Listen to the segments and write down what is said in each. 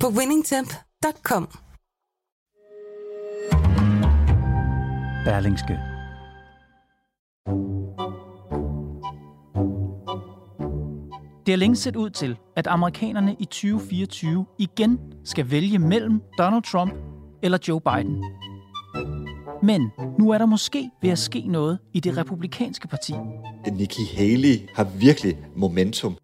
på winningtemp.com. Berlingske. Det er længe set ud til, at amerikanerne i 2024 igen skal vælge mellem Donald Trump eller Joe Biden. Men nu er der måske ved at ske noget i det republikanske parti. Nikki Haley har virkelig momentum.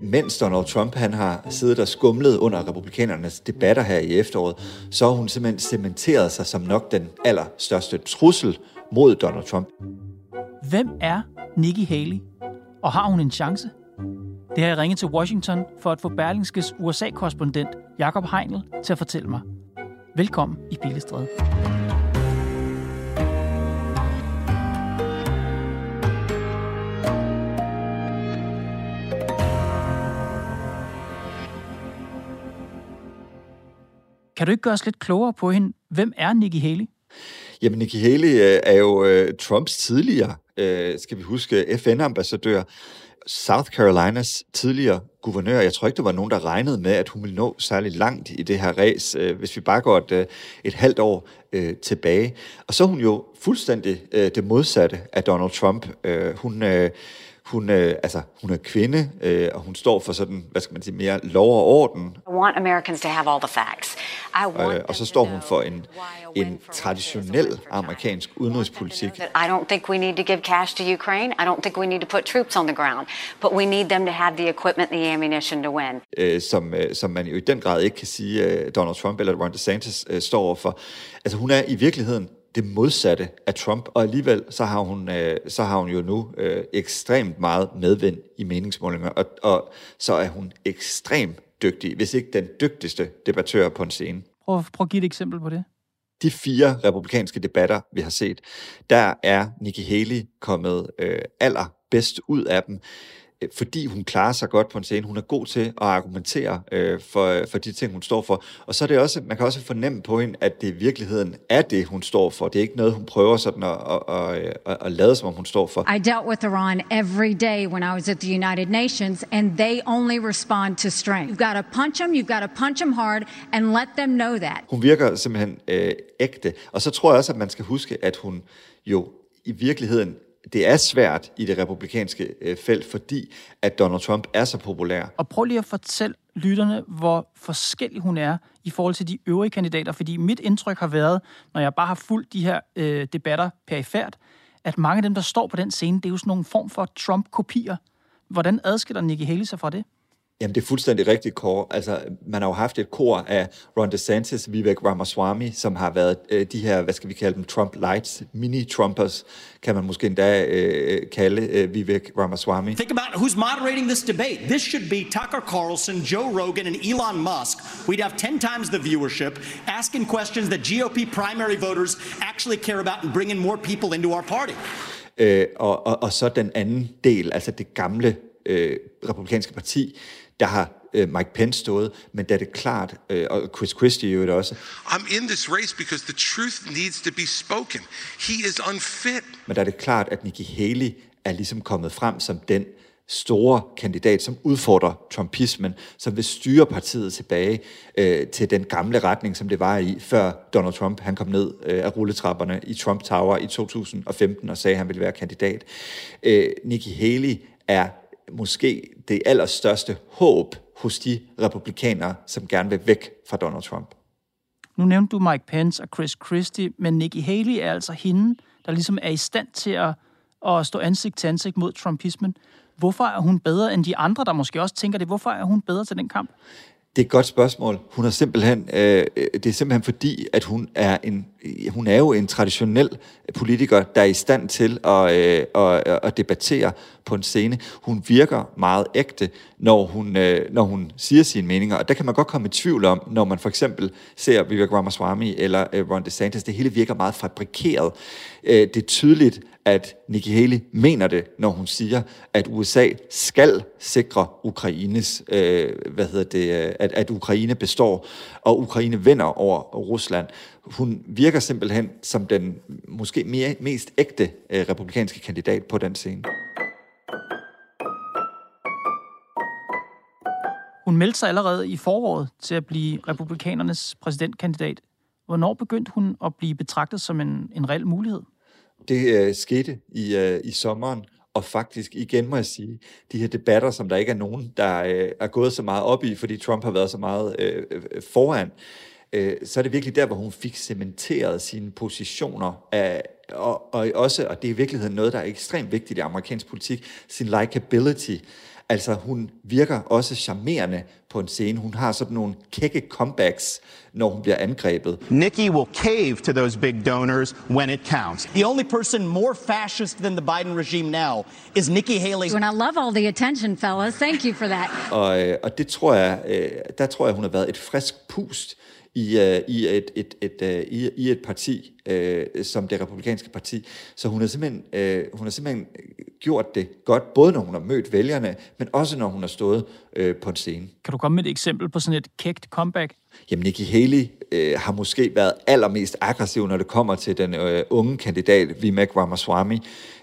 Mens Donald Trump han har siddet og skumlet under republikanernes debatter her i efteråret, så har hun simpelthen cementeret sig som nok den allerstørste trussel mod Donald Trump. Hvem er Nikki Haley? Og har hun en chance? Det har jeg ringet til Washington for at få Berlingskes USA-korrespondent Jakob Heinl til at fortælle mig. Velkommen i Pilestræde. Kan du ikke gøre os lidt klogere på hende? Hvem er Nikki Haley? Jamen, Nikki Haley øh, er jo øh, Trumps tidligere, øh, skal vi huske, FN-ambassadør. South Carolinas tidligere guvernør. Jeg tror ikke, der var nogen, der regnede med, at hun ville nå særlig langt i det her race, øh, hvis vi bare går et, øh, et halvt år øh, tilbage. Og så er hun jo fuldstændig øh, det modsatte af Donald Trump. Øh, hun... Øh, hun, øh, altså, hun er kvinde, øh, og hun står for sådan, hvad skal man sige, mere lov og orden. I want Americans to have all the facts. I want øh, og så står hun for en, en traditionel amerikansk udenrigspolitik. I don't think we need to give cash to Ukraine. I don't think we need to put troops on the ground. But we need them to have the equipment and the ammunition to win. Øh, som, øh, som man jo i den grad ikke kan sige, øh, Donald Trump eller Ron DeSantis øh, står for. Altså hun er i virkeligheden det modsatte af Trump, og alligevel så har hun, øh, så har hun jo nu øh, ekstremt meget medvind i meningsmålinger, og, og så er hun ekstremt dygtig, hvis ikke den dygtigste debattør på en scene. Prøv, prøv at give et eksempel på det. De fire republikanske debatter, vi har set, der er Nikki Haley kommet øh, allerbedst ud af dem. Øh, fordi hun klarer sig godt på en scene. Hun er god til at argumentere øh, for, for de ting, hun står for. Og så er det også, man kan også fornemme på hende, at det i virkeligheden er det, hun står for. Det er ikke noget, hun prøver sådan at, at, at, at, at lade, som om hun står for. I dealt with Iran every day when I was at the United Nations, and they only respond to strength. You've got to punch them, you've got to punch them hard, and let them know that. Hun virker simpelthen øh, ægte. Og så tror jeg også, at man skal huske, at hun jo i virkeligheden det er svært i det republikanske øh, felt, fordi at Donald Trump er så populær. Og prøv lige at fortælle lytterne, hvor forskellig hun er i forhold til de øvrige kandidater, fordi mit indtryk har været, når jeg bare har fulgt de her øh, debatter perifært, at mange af dem, der står på den scene, det er jo sådan nogle form for Trump-kopier. Hvordan adskiller Nikki Haley sig fra det? Jamen, det er fuldstændig rigtigt, Kåre. Altså, man har jo haft et kor af Ron DeSantis, Vivek Ramaswamy, som har været øh, de her, hvad skal vi kalde dem, Trump lights, mini-Trumpers, kan man måske endda øh, kalde øh, Vivek Ramaswamy. Think about who's moderating this debate. This should be Tucker Carlson, Joe Rogan, and Elon Musk. We'd have 10 times the viewership, asking questions that GOP primary voters actually care about and bringing more people into our party. Øh, og, og, og så den anden del, altså det gamle øh, republikanske parti, der har øh, Mike Pence stået, men det er klart, øh, og Chris Christie jo det også. I'm in this race because the truth needs to be spoken. He is unfit. Men det er klart, at Nikki Haley er ligesom kommet frem som den store kandidat, som udfordrer trumpismen, som vil styre partiet tilbage øh, til den gamle retning, som det var i, før Donald Trump han kom ned øh, af rulletrapperne i Trump Tower i 2015 og sagde, at han ville være kandidat. Øh, Nikki Haley er måske det allerstørste håb hos de republikanere, som gerne vil væk fra Donald Trump. Nu nævnte du Mike Pence og Chris Christie, men Nikki Haley er altså hende, der ligesom er i stand til at, at stå ansigt til ansigt mod trumpismen. Hvorfor er hun bedre end de andre, der måske også tænker det? Hvorfor er hun bedre til den kamp? Det er et godt spørgsmål. Hun er simpelthen, øh, det er simpelthen fordi, at hun er en Øh, hun er jo en traditionel politiker, der er i stand til at, øh, at, at debattere på en scene. Hun virker meget ægte, når hun, øh, når hun siger sine meninger, og der kan man godt komme i tvivl om, når man for eksempel ser Vivek Ramaswamy eller øh, Ron DeSantis, det hele virker meget fabrikeret. Øh, det er tydeligt, at Nikki Haley mener det, når hun siger, at USA skal sikre Ukraines, øh, hvad hedder det, øh, at, at Ukraine består, og Ukraine vinder over Rusland. Hun virker simpelthen som den måske mere, mest ægte øh, republikanske kandidat på den scene. Hun meldte sig allerede i foråret til at blive republikanernes præsidentkandidat. Hvornår begyndte hun at blive betragtet som en, en reel mulighed? Det øh, skete i, øh, i sommeren, og faktisk igen må jeg sige, de her debatter, som der ikke er nogen, der øh, er gået så meget op i, fordi Trump har været så meget øh, øh, foran, øh, så er det virkelig der, hvor hun fik cementeret sine positioner af, og, og også, og det er i virkeligheden noget, der er ekstremt vigtigt i amerikansk politik, sin likability. Altså, hun virker også charmerende på en scene. Hun har sådan nogle kække comebacks, når hun bliver angrebet. Nikki will cave to those big donors when it counts. The only person more fascist than the Biden regime now is Nikki Haley. And I love all the attention, fellas. Thank you for that. Og, øh, og det tror jeg, øh, der tror jeg, hun har været et frisk pust i, uh, i, et, et, et, uh, i, i et parti, uh, som det republikanske parti. Så hun har, simpelthen, uh, hun har simpelthen gjort det godt, både når hun har mødt vælgerne, men også når hun har stået uh, på en scene. Kan du komme med et eksempel på sådan et kægt comeback? Jamen, Nikki Haley uh, har måske været allermest aggressiv, når det kommer til den uh, unge kandidat, Vivek Ramaswamy,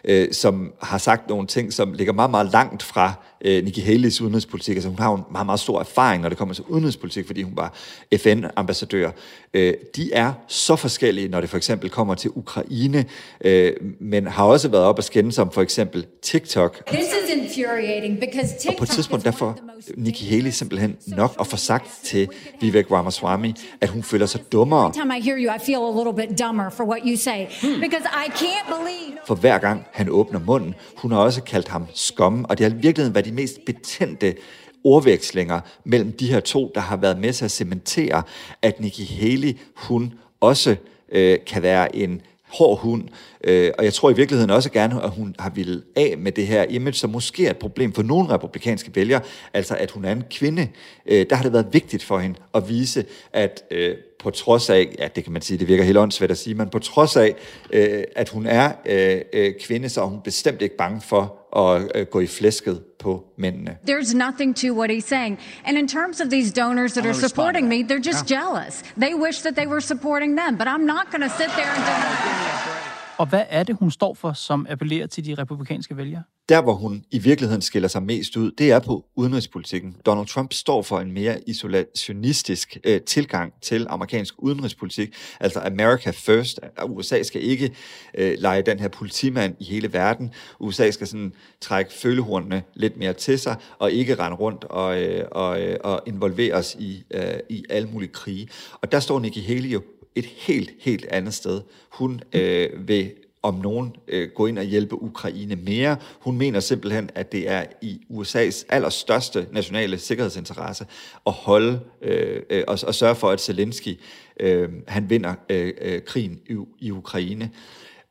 uh, som har sagt nogle ting, som ligger meget, meget langt fra uh, Nikki Haleys udenrigspolitik. Altså, hun har en meget, meget stor erfaring, når det kommer til udenrigspolitik, fordi hun var FN-ambassadør. Uh, de er så forskellige, når det for eksempel kommer til Ukraine, uh, men har også været op og skændes om for eksempel TikTok. This is infuriating because TikTok Og på et tidspunkt derfor Nikki Haley simpelthen nok at få sagt til Vivek Ramaswamy, at hun føler sig dummere, time I hear you, I feel a little bit dumber for what you say because I can't believe. for hver gang han åbner munden. Hun har også kaldt ham skum, og det har i virkeligheden været de mest betændte ordvekslinger mellem de her to, der har været med til at cementere, at Nikki Haley, hun også øh, kan være en hård hund, øh, og jeg tror i virkeligheden også gerne, at hun har ville af med det her image, som måske er et problem for nogle republikanske vælgere, altså at hun er en kvinde. Øh, der har det været vigtigt for hende at vise, at øh, på trods af, ja det kan man sige, det virker helt åndssvagt at sige, men på trods af, øh, at hun er øh, øh, kvinde, så er hun bestemt ikke bange for at øh, gå i flæsket på mændene. There's nothing to what he's saying. And in terms of these donors that are supporting me, they're just jealous. They wish that they were supporting them, but I'm not going to sit there and deny. Og hvad er det, hun står for, som appellerer til de republikanske vælgere? Der, hvor hun i virkeligheden skiller sig mest ud, det er på udenrigspolitikken. Donald Trump står for en mere isolationistisk øh, tilgang til amerikansk udenrigspolitik. Altså America first. USA skal ikke øh, lege den her politimand i hele verden. USA skal sådan trække følehornene lidt mere til sig, og ikke rende rundt og, øh, og, øh, og involvere os i, øh, i alle mulige krige. Og der står Nikki Haley jo et helt, helt andet sted. Hun øh, vil om nogen øh, gå ind og hjælpe Ukraine mere. Hun mener simpelthen, at det er i USA's allerstørste nationale sikkerhedsinteresse at holde øh, øh, og, og sørge for, at Zelensky øh, han vinder øh, øh, krigen i, i Ukraine.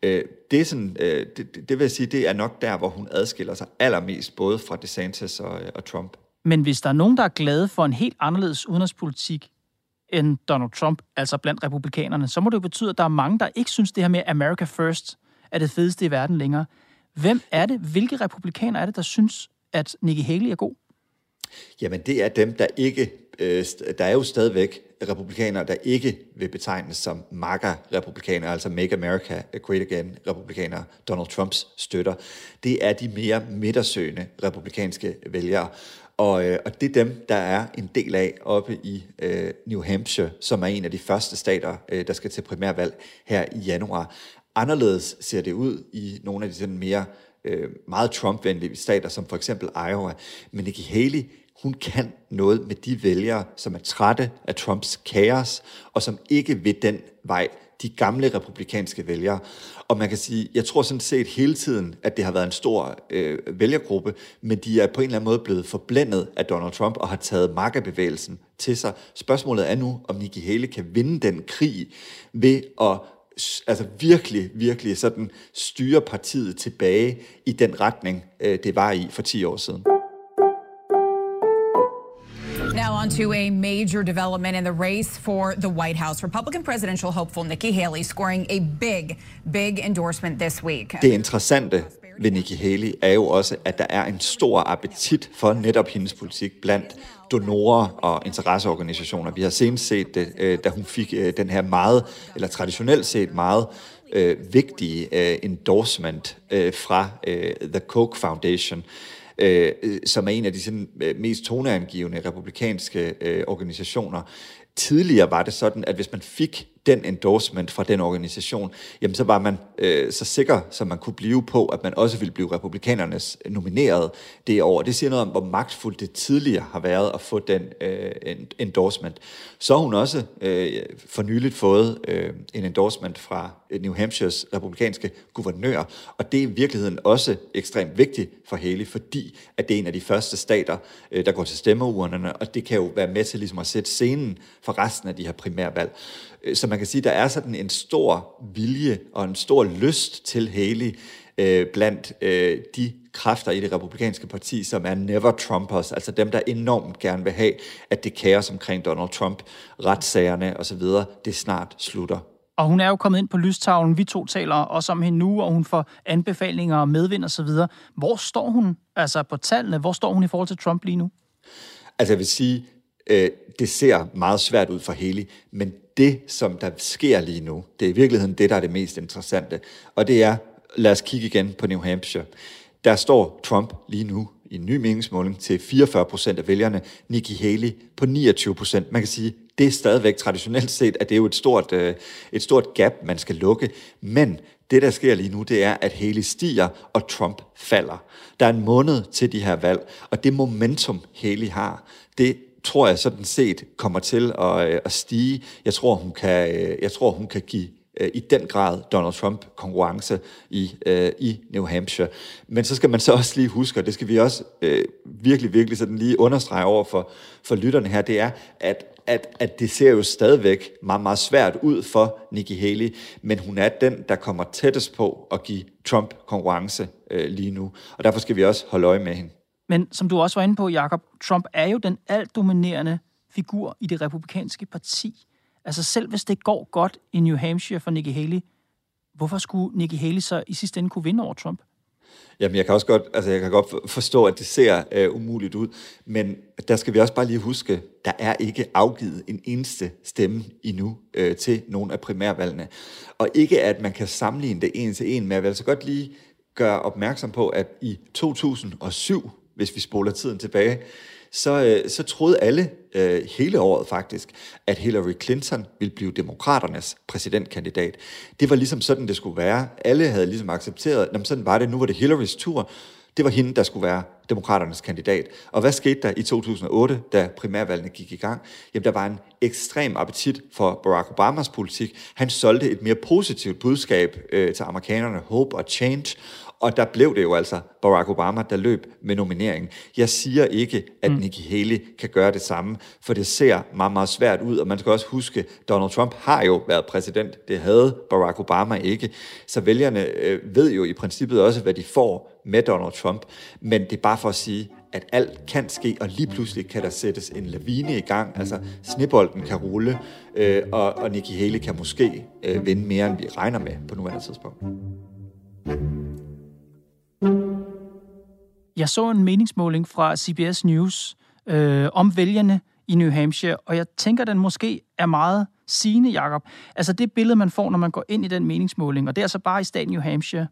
Øh, det, er sådan, øh, det, det- det vil jeg sige, det er nok der, hvor hun adskiller sig allermest, både fra DeSantis og, og Trump. Men hvis der er nogen, der er glade for en helt anderledes udenrigspolitik end Donald Trump, altså blandt republikanerne, så må det jo betyde, at der er mange, der ikke synes, det her med America First er det fedeste i verden længere. Hvem er det? Hvilke republikanere er det, der synes, at Nikki Haley er god? Jamen, det er dem, der ikke... Øh, der er jo stadigvæk republikanere, der ikke vil betegnes som MAGA-republikanere, altså Make America Great Again-republikanere, Donald Trumps støtter. Det er de mere midtersøgende republikanske vælgere. Og, øh, og det er dem, der er en del af oppe i øh, New Hampshire, som er en af de første stater, øh, der skal til primærvalg her i januar. Anderledes ser det ud i nogle af de sådan mere øh, meget Trump-venlige stater, som for eksempel Iowa. Men Nikki Haley, hun kan noget med de vælgere, som er trætte af Trumps kaos, og som ikke vil den vej, de gamle republikanske vælgere. Og man kan sige, jeg tror sådan set hele tiden, at det har været en stor øh, vælgergruppe, men de er på en eller anden måde blevet forblændet af Donald Trump og har taget magtbevægelsen til sig. Spørgsmålet er nu, om Nikki Haley kan vinde den krig ved at altså virkelig, virkelig sådan styre partiet tilbage i den retning, øh, det var i for 10 år siden. Now, on to a major development in the race for the White House. Republican presidential hopeful Nikki Haley scoring a big, big endorsement this week. Det interessante ved Nikki Haley er jo også, at der er en stor appetit for netop hendes politik blandt donorer og interesseorganisationer. Vi har senest set det, øh, da hun fik øh, den her meget, eller traditionelt set meget øh, vigtige øh, endorsement øh, fra øh, The Koch Foundation, Øh, øh, som er en af de sådan, øh, mest toneangivende republikanske øh, organisationer. Tidligere var det sådan, at hvis man fik den endorsement fra den organisation, jamen så var man øh, så sikker, som man kunne blive på, at man også ville blive republikanernes nomineret det år. Det siger noget om, hvor magtfuldt det tidligere har været at få den øh, endorsement. Så har hun også øh, for nyligt fået øh, en endorsement fra øh, New Hampshires republikanske guvernør, og det er i virkeligheden også ekstremt vigtigt for Haley, fordi at det er en af de første stater, øh, der går til stemmeurnerne, og det kan jo være med til ligesom at sætte scenen for resten af de her primærvalg. Øh, så man kan sige, der er sådan en stor vilje og en stor lyst til Haley øh, blandt øh, de kræfter i det republikanske parti, som er never Trumpers, altså dem, der enormt gerne vil have, at det kaos omkring Donald Trump, retssagerne osv., det snart slutter. Og hun er jo kommet ind på lystavlen. Vi to taler også om hende nu, og hun får anbefalinger og medvind osv. Hvor står hun altså på tallene? Hvor står hun i forhold til Trump lige nu? Altså jeg vil sige, øh, det ser meget svært ud for Haley, men det, som der sker lige nu, det er i virkeligheden det, der er det mest interessante. Og det er, lad os kigge igen på New Hampshire. Der står Trump lige nu i en ny meningsmåling til 44 procent af vælgerne, Nikki Haley på 29 procent. Man kan sige, det er stadigvæk traditionelt set, at det er jo et stort, øh, et stort gap, man skal lukke. Men det, der sker lige nu, det er, at Haley stiger, og Trump falder. Der er en måned til de her valg, og det momentum, Haley har, det tror jeg sådan set kommer til at, øh, at stige. Jeg tror, hun kan, øh, jeg tror, hun kan give øh, i den grad Donald Trump konkurrence i, øh, i New Hampshire. Men så skal man så også lige huske, og det skal vi også øh, virkelig, virkelig sådan lige understrege over for, for lytterne her, det er, at at, at det ser jo stadigvæk meget, meget svært ud for Nikki Haley, men hun er den, der kommer tættest på at give Trump konkurrence øh, lige nu. Og derfor skal vi også holde øje med hende. Men som du også var inde på, Jacob, Trump er jo den alt dominerende figur i det republikanske parti. Altså selv hvis det går godt i New Hampshire for Nikki Haley, hvorfor skulle Nikki Haley så i sidste ende kunne vinde over Trump? Jamen, jeg kan også godt, altså jeg kan godt forstå, at det ser øh, umuligt ud, men der skal vi også bare lige huske, der er ikke afgivet en eneste stemme endnu øh, til nogle af primærvalgene. Og ikke at man kan sammenligne det en til en, men jeg vil altså godt lige gøre opmærksom på, at i 2007, hvis vi spoler tiden tilbage, så, øh, så troede alle øh, hele året faktisk, at Hillary Clinton ville blive demokraternes præsidentkandidat. Det var ligesom sådan, det skulle være. Alle havde ligesom accepteret, at sådan var det, nu var det Hillarys tur. Det var hende, der skulle være demokraternes kandidat. Og hvad skete der i 2008, da primærvalgene gik i gang? Jamen, der var en ekstrem appetit for Barack Obamas politik. Han solgte et mere positivt budskab øh, til amerikanerne, hope og change, og der blev det jo altså Barack Obama, der løb med nomineringen. Jeg siger ikke, at mm. Nikki Haley kan gøre det samme, for det ser meget, meget svært ud, og man skal også huske, Donald Trump har jo været præsident. Det havde Barack Obama ikke. Så vælgerne øh, ved jo i princippet også, hvad de får med Donald Trump. Men det er bare for at sige, at alt kan ske, og lige pludselig kan der sættes en lavine i gang. Altså, snibolden kan rulle, øh, og, og Nikki Haley kan måske øh, vinde mere, end vi regner med på nuværende tidspunkt. Jeg så en meningsmåling fra CBS News øh, om vælgerne i New Hampshire, og jeg tænker, den måske er meget sigende, Jacob. Altså det billede, man får, når man går ind i den meningsmåling, og det er altså bare i staten New Hampshire,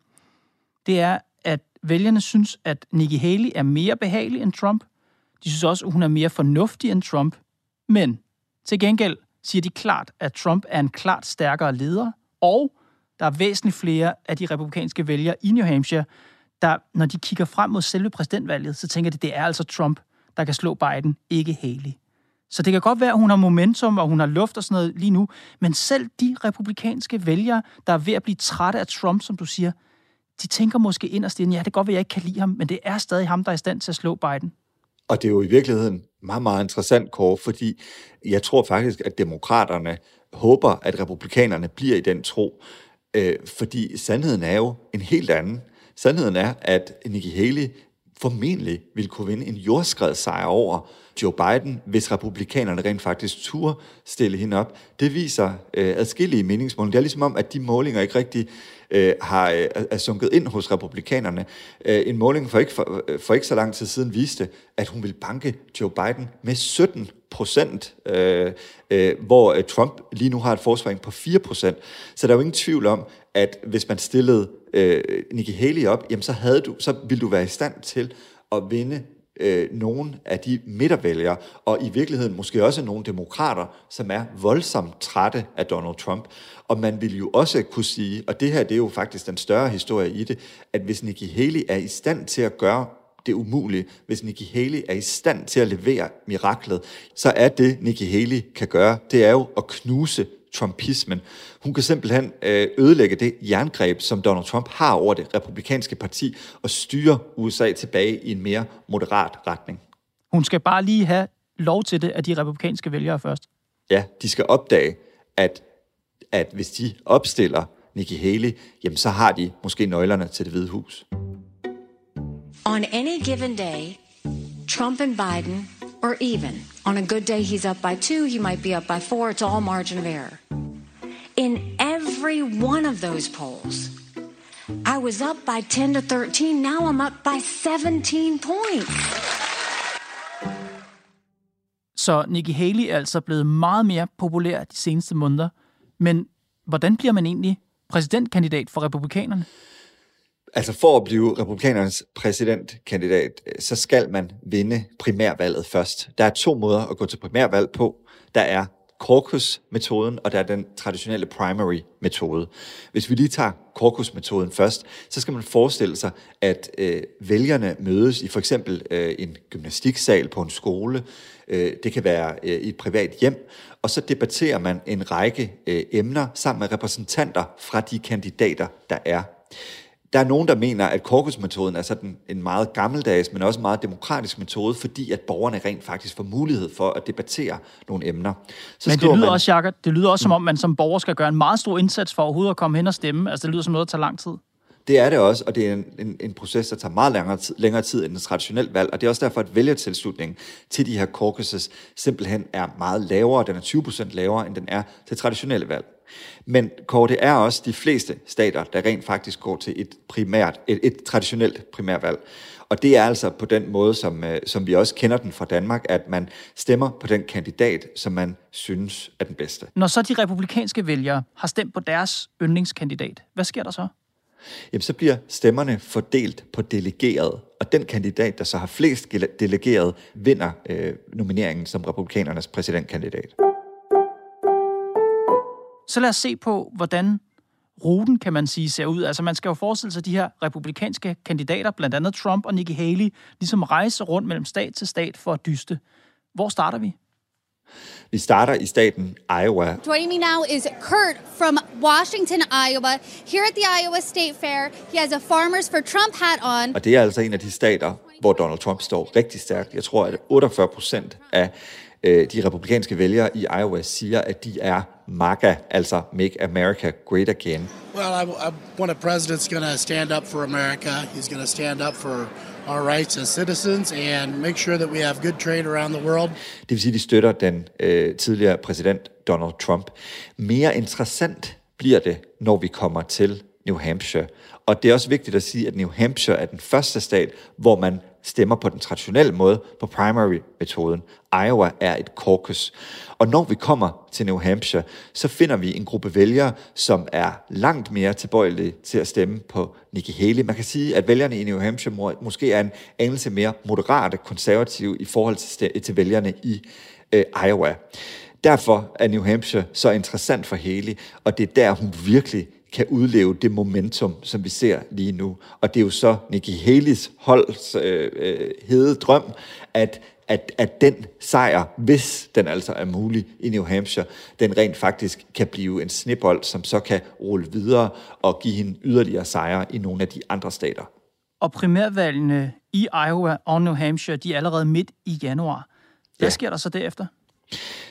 det er, at vælgerne synes, at Nikki Haley er mere behagelig end Trump. De synes også, at hun er mere fornuftig end Trump. Men til gengæld siger de klart, at Trump er en klart stærkere leder, og der er væsentligt flere af de republikanske vælgere i New Hampshire, der, når de kigger frem mod selve præsidentvalget, så tænker de, det er altså Trump, der kan slå Biden, ikke Haley. Så det kan godt være, at hun har momentum, og hun har luft og sådan noget lige nu, men selv de republikanske vælgere, der er ved at blive trætte af Trump, som du siger, de tænker måske inderst inden, ja, det kan godt være, jeg ikke kan lide ham, men det er stadig ham, der er i stand til at slå Biden. Og det er jo i virkeligheden meget, meget interessant, Kåre, fordi jeg tror faktisk, at demokraterne håber, at republikanerne bliver i den tro. Øh, fordi sandheden er jo en helt anden. Sandheden er, at Nikki Haley formentlig vil kunne vinde en jordskredssejr over Joe Biden, hvis republikanerne rent faktisk turde stille hende op. Det viser øh, adskillige meningsmålinger. Det er ligesom om, at de målinger ikke rigtig øh, har, øh, er sunket ind hos republikanerne. Øh, en måling for ikke, for, øh, for ikke så lang tid siden viste, at hun vil banke Joe Biden med 17 procent, øh, øh, hvor øh, Trump lige nu har et forsvaring på 4 procent. Så der er jo ingen tvivl om, at hvis man stillede øh, Nikki Haley op, jamen så, havde du, så ville du være i stand til at vinde øh, nogle af de midtervælgere, og i virkeligheden måske også nogle demokrater, som er voldsomt trætte af Donald Trump. Og man vil jo også kunne sige, og det her det er jo faktisk den større historie i det, at hvis Nikki Haley er i stand til at gøre det umulige, hvis Nikki Haley er i stand til at levere miraklet, så er det, Nikki Haley kan gøre, det er jo at knuse trumpismen. Hun kan simpelthen øh, ødelægge det jerngreb, som Donald Trump har over det republikanske parti, og styre USA tilbage i en mere moderat retning. Hun skal bare lige have lov til det af de republikanske vælgere først. Ja, de skal opdage, at, at hvis de opstiller Nikki Haley, jamen så har de måske nøglerne til det hvide hus. On any given day, Trump and Biden or even. On a good day, he's up by two, he might be up by four. It's all margin of error. In every one of those polls, I was up by 10 to 13. Now I'm up by 17 points. Så Nikki Haley er altså blevet meget mere populær de seneste måneder. Men hvordan bliver man egentlig præsidentkandidat for republikanerne? Altså for at blive republikanernes præsidentkandidat, øh, så skal man vinde primærvalget først. Der er to måder at gå til primærvalg på. Der er caucus-metoden, og der er den traditionelle primary-metode. Hvis vi lige tager caucus-metoden først, så skal man forestille sig, at øh, vælgerne mødes i for eksempel øh, en gymnastiksal på en skole, øh, det kan være øh, i et privat hjem, og så debatterer man en række øh, emner sammen med repræsentanter fra de kandidater, der er. Der er nogen, der mener, at caucus-metoden er sådan en meget gammeldags, men også meget demokratisk metode, fordi at borgerne rent faktisk får mulighed for at debattere nogle emner. Så men det lyder man, også, Jakob, det lyder også, som om man som borger skal gøre en meget stor indsats for overhovedet at komme hen og stemme. Altså, det lyder som noget, der tager lang tid. Det er det også, og det er en, en, en proces, der tager meget længere tid, længere tid end et traditionelt valg, og det er også derfor, at vælgertilslutningen til de her caucuses simpelthen er meget lavere. Den er 20% lavere, end den er til traditionelle valg. Men Kåre, det er også de fleste stater, der rent faktisk går til et, primært, et, et traditionelt primærvalg. Og det er altså på den måde, som, øh, som vi også kender den fra Danmark, at man stemmer på den kandidat, som man synes er den bedste. Når så de republikanske vælgere har stemt på deres yndlingskandidat, hvad sker der så? Jamen, så bliver stemmerne fordelt på delegeret, og den kandidat, der så har flest delegeret, vinder øh, nomineringen som republikanernes præsidentkandidat. Så lad os se på, hvordan ruten, kan man sige, ser ud. Altså man skal jo forestille sig de her republikanske kandidater, blandt andet Trump og Nikki Haley, ligesom rejse rundt mellem stat til stat for at dyste. Hvor starter vi? Vi starter i staten Iowa. Joining me now is Kurt from Washington, Iowa. Here at the Iowa State Fair, he has a Farmers for Trump hat on. Og det er altså en af de stater, hvor Donald Trump står rigtig stærkt. Jeg tror, at 48 procent af øh, de republikanske vælgere i Iowa siger, at de er MAGA, altså Make America Great Again. Well, I, I want a president's going to stand up for America. He's going to stand up for our rights as citizens and make sure that we have good trade around the world. Det vil sige, de støtter den øh, tidligere præsident Donald Trump. Mere interessant bliver det, når vi kommer til New Hampshire. Og det er også vigtigt at sige, at New Hampshire er den første stat, hvor man stemmer på den traditionelle måde, på primary-metoden. Iowa er et caucus. Og når vi kommer til New Hampshire, så finder vi en gruppe vælgere, som er langt mere tilbøjelige til at stemme på Nikki Haley. Man kan sige, at vælgerne i New Hampshire må, måske er en anelse mere moderate konservative i forhold til, til vælgerne i øh, Iowa. Derfor er New Hampshire så interessant for Haley, og det er der, hun virkelig kan udleve det momentum, som vi ser lige nu. Og det er jo så Nikki Haley's holds øh, øh, hede drøm, at, at, at den sejr, hvis den altså er mulig i New Hampshire, den rent faktisk kan blive en snibbold, som så kan rulle videre og give hende yderligere sejre i nogle af de andre stater. Og primærvalgene i Iowa og New Hampshire, de er allerede midt i januar. Hvad ja. sker der så derefter?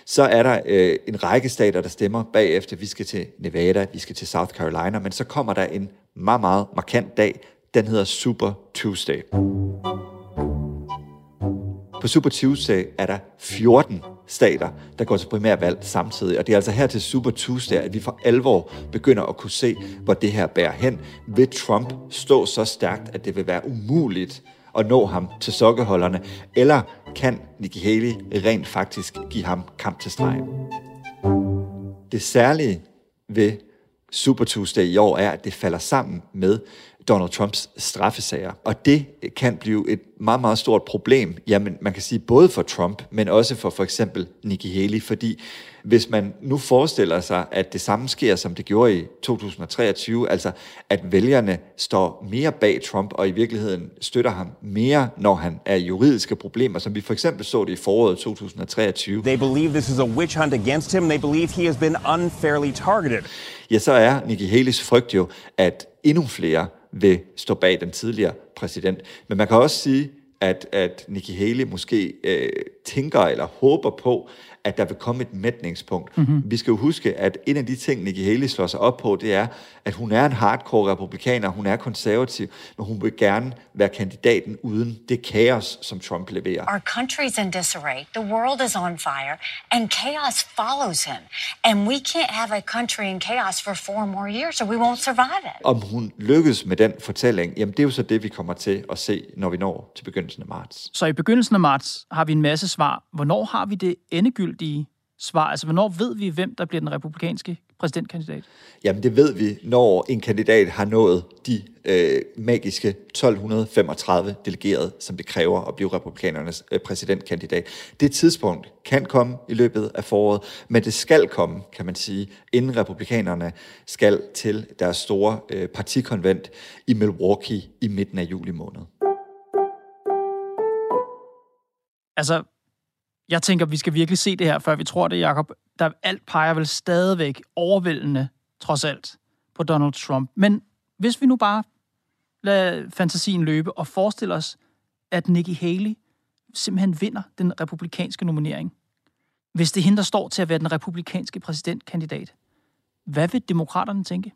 Så er der øh, en række stater, der stemmer bagefter. Vi skal til Nevada, vi skal til South Carolina, men så kommer der en meget, meget markant dag. Den hedder Super Tuesday. På Super Tuesday er der 14 stater, der går til primærvalg samtidig. Og det er altså her til Super Tuesday, at vi for alvor begynder at kunne se, hvor det her bærer hen. Vil Trump stå så stærkt, at det vil være umuligt at nå ham til sokkeholderne? Eller kan Nikki Haley rent faktisk give ham kamp til stregen? Det særlige ved Super Tuesday i år er, at det falder sammen med Donald Trumps straffesager. Og det kan blive et meget, meget stort problem, jamen man kan sige både for Trump, men også for for eksempel Nikki Haley, fordi hvis man nu forestiller sig, at det samme sker, som det gjorde i 2023, altså at vælgerne står mere bag Trump og i virkeligheden støtter ham mere, når han er juridiske problemer, som vi for eksempel så det i foråret 2023. They believe this is a witch hunt against him. They believe he has been unfairly targeted. Ja, så er Nikki Haley's frygt jo, at endnu flere vil stå bag den tidligere præsident. Men man kan også sige, at, at Nikki Haley måske øh, tænker eller håber på, at der vil komme et mætningspunkt. Mm-hmm. Vi skal jo huske, at en af de ting, Nikki Haley slår sig op på, det er, at hun er en hardcore republikaner, hun er konservativ, men hun vil gerne være kandidaten uden det kaos, som Trump leverer. Our country's in disarray, the world is on fire, and chaos follows him. And we can't have a country in chaos for four more years, or we won't survive it. Om hun lykkes med den fortælling, jamen det er jo så det, vi kommer til at se, når vi når til begyndelsen af marts. Så i begyndelsen af marts har vi en masse svar. Hvornår har vi det endegyldige svar? Altså, hvornår ved vi, hvem der bliver den republikanske præsidentkandidat? Jamen, det ved vi, når en kandidat har nået de øh, magiske 1235 delegerede, som det kræver at blive republikanernes øh, præsidentkandidat. Det tidspunkt kan komme i løbet af foråret, men det skal komme, kan man sige, inden republikanerne skal til deres store øh, partikonvent i Milwaukee i midten af juli måned. Altså, jeg tænker, vi skal virkelig se det her, før vi tror det, Jacob. Der alt peger vel stadigvæk overvældende, trods alt, på Donald Trump. Men hvis vi nu bare lader fantasien løbe og forestiller os, at Nikki Haley simpelthen vinder den republikanske nominering. Hvis det hende, der står til at være den republikanske præsidentkandidat, hvad vil demokraterne tænke?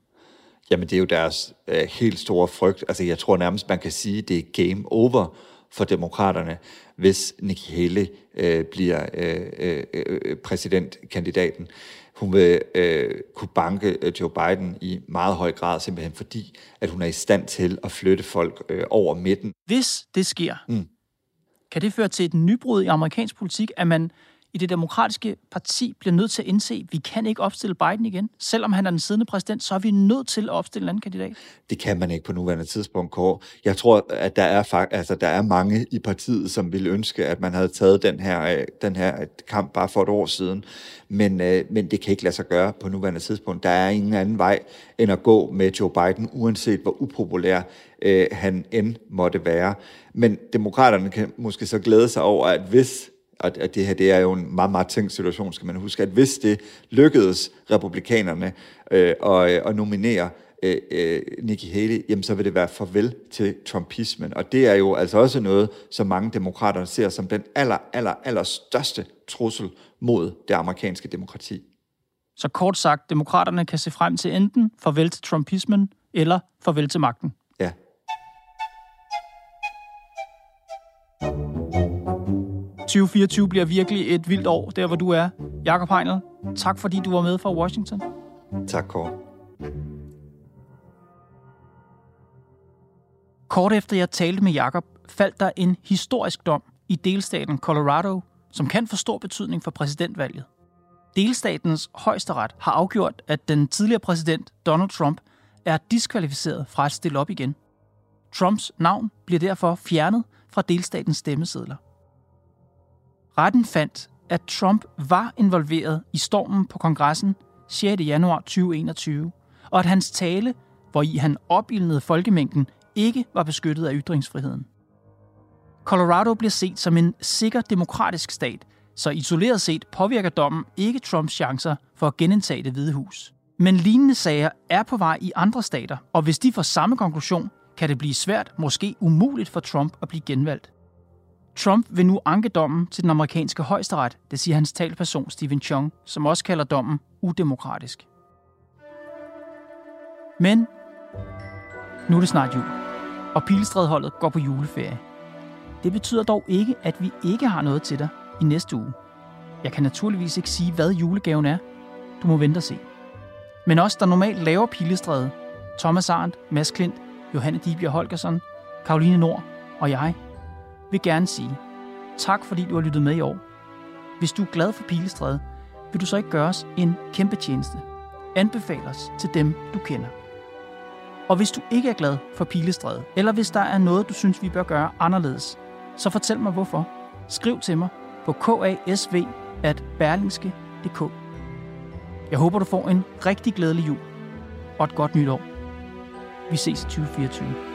Jamen, det er jo deres øh, helt store frygt. Altså, jeg tror nærmest, man kan sige, det er game over for demokraterne, hvis Nikki Haley øh, bliver øh, øh, øh, præsidentkandidaten. Hun vil øh, kunne banke øh, Joe Biden i meget høj grad, simpelthen fordi, at hun er i stand til at flytte folk øh, over midten. Hvis det sker, mm. kan det føre til et nybrud i amerikansk politik, at man i det demokratiske parti bliver nødt til at indse, at vi kan ikke opstille Biden igen. Selvom han er den siddende præsident, så er vi nødt til at opstille en anden kandidat. Det kan man ikke på nuværende tidspunkt, Kåre. Jeg tror, at der er, altså, der er mange i partiet, som ville ønske, at man havde taget den her, øh, den her øh, kamp bare for et år siden. Men, øh, men det kan ikke lade sig gøre på nuværende tidspunkt. Der er ingen anden vej end at gå med Joe Biden, uanset hvor upopulær øh, han end måtte være. Men demokraterne kan måske så glæde sig over, at hvis og at det her det er jo en meget, meget tænkt situation, skal man huske, at hvis det lykkedes republikanerne øh, at, øh, at nominere øh, øh, Nikki Haley, jamen så vil det være farvel til trumpismen. Og det er jo altså også noget, som mange demokrater ser som den aller, aller, aller største trussel mod det amerikanske demokrati. Så kort sagt, demokraterne kan se frem til enten farvel til trumpismen, eller farvel til magten. 2024 bliver virkelig et vildt år, der hvor du er. Jakob Heinel, tak fordi du var med fra Washington. Tak, Kåre. Kort efter jeg talte med Jakob, faldt der en historisk dom i delstaten Colorado, som kan få stor betydning for præsidentvalget. Delstatens højesteret har afgjort, at den tidligere præsident Donald Trump er diskvalificeret fra at stille op igen. Trumps navn bliver derfor fjernet fra delstatens stemmesedler. Retten fandt, at Trump var involveret i stormen på kongressen 6. januar 2021, og at hans tale, hvor i han opildnede folkemængden, ikke var beskyttet af ytringsfriheden. Colorado bliver set som en sikker demokratisk stat, så isoleret set påvirker dommen ikke Trumps chancer for at genindtage det hvide hus. Men lignende sager er på vej i andre stater, og hvis de får samme konklusion, kan det blive svært, måske umuligt for Trump at blive genvalgt. Trump vil nu anke dommen til den amerikanske højesteret, det siger hans talperson Stephen Chung, som også kalder dommen udemokratisk. Men nu er det snart jul, og Pilestredholdet går på juleferie. Det betyder dog ikke, at vi ikke har noget til dig i næste uge. Jeg kan naturligvis ikke sige, hvad julegaven er. Du må vente og se. Men os, der normalt laver Pilestræde, Thomas Arndt, Mads Klint, Johanne Dibjerg Holgersen, Karoline Nord og jeg, vil gerne sige tak, fordi du har lyttet med i år. Hvis du er glad for Pilestræde, vil du så ikke gøre os en kæmpe tjeneste. Anbefal os til dem, du kender. Og hvis du ikke er glad for Pilestræde, eller hvis der er noget, du synes, vi bør gøre anderledes, så fortæl mig hvorfor. Skriv til mig på kasv.berlingske.dk Jeg håber, du får en rigtig glædelig jul og et godt nytår. Vi ses i 2024.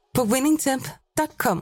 på winningtemp.com.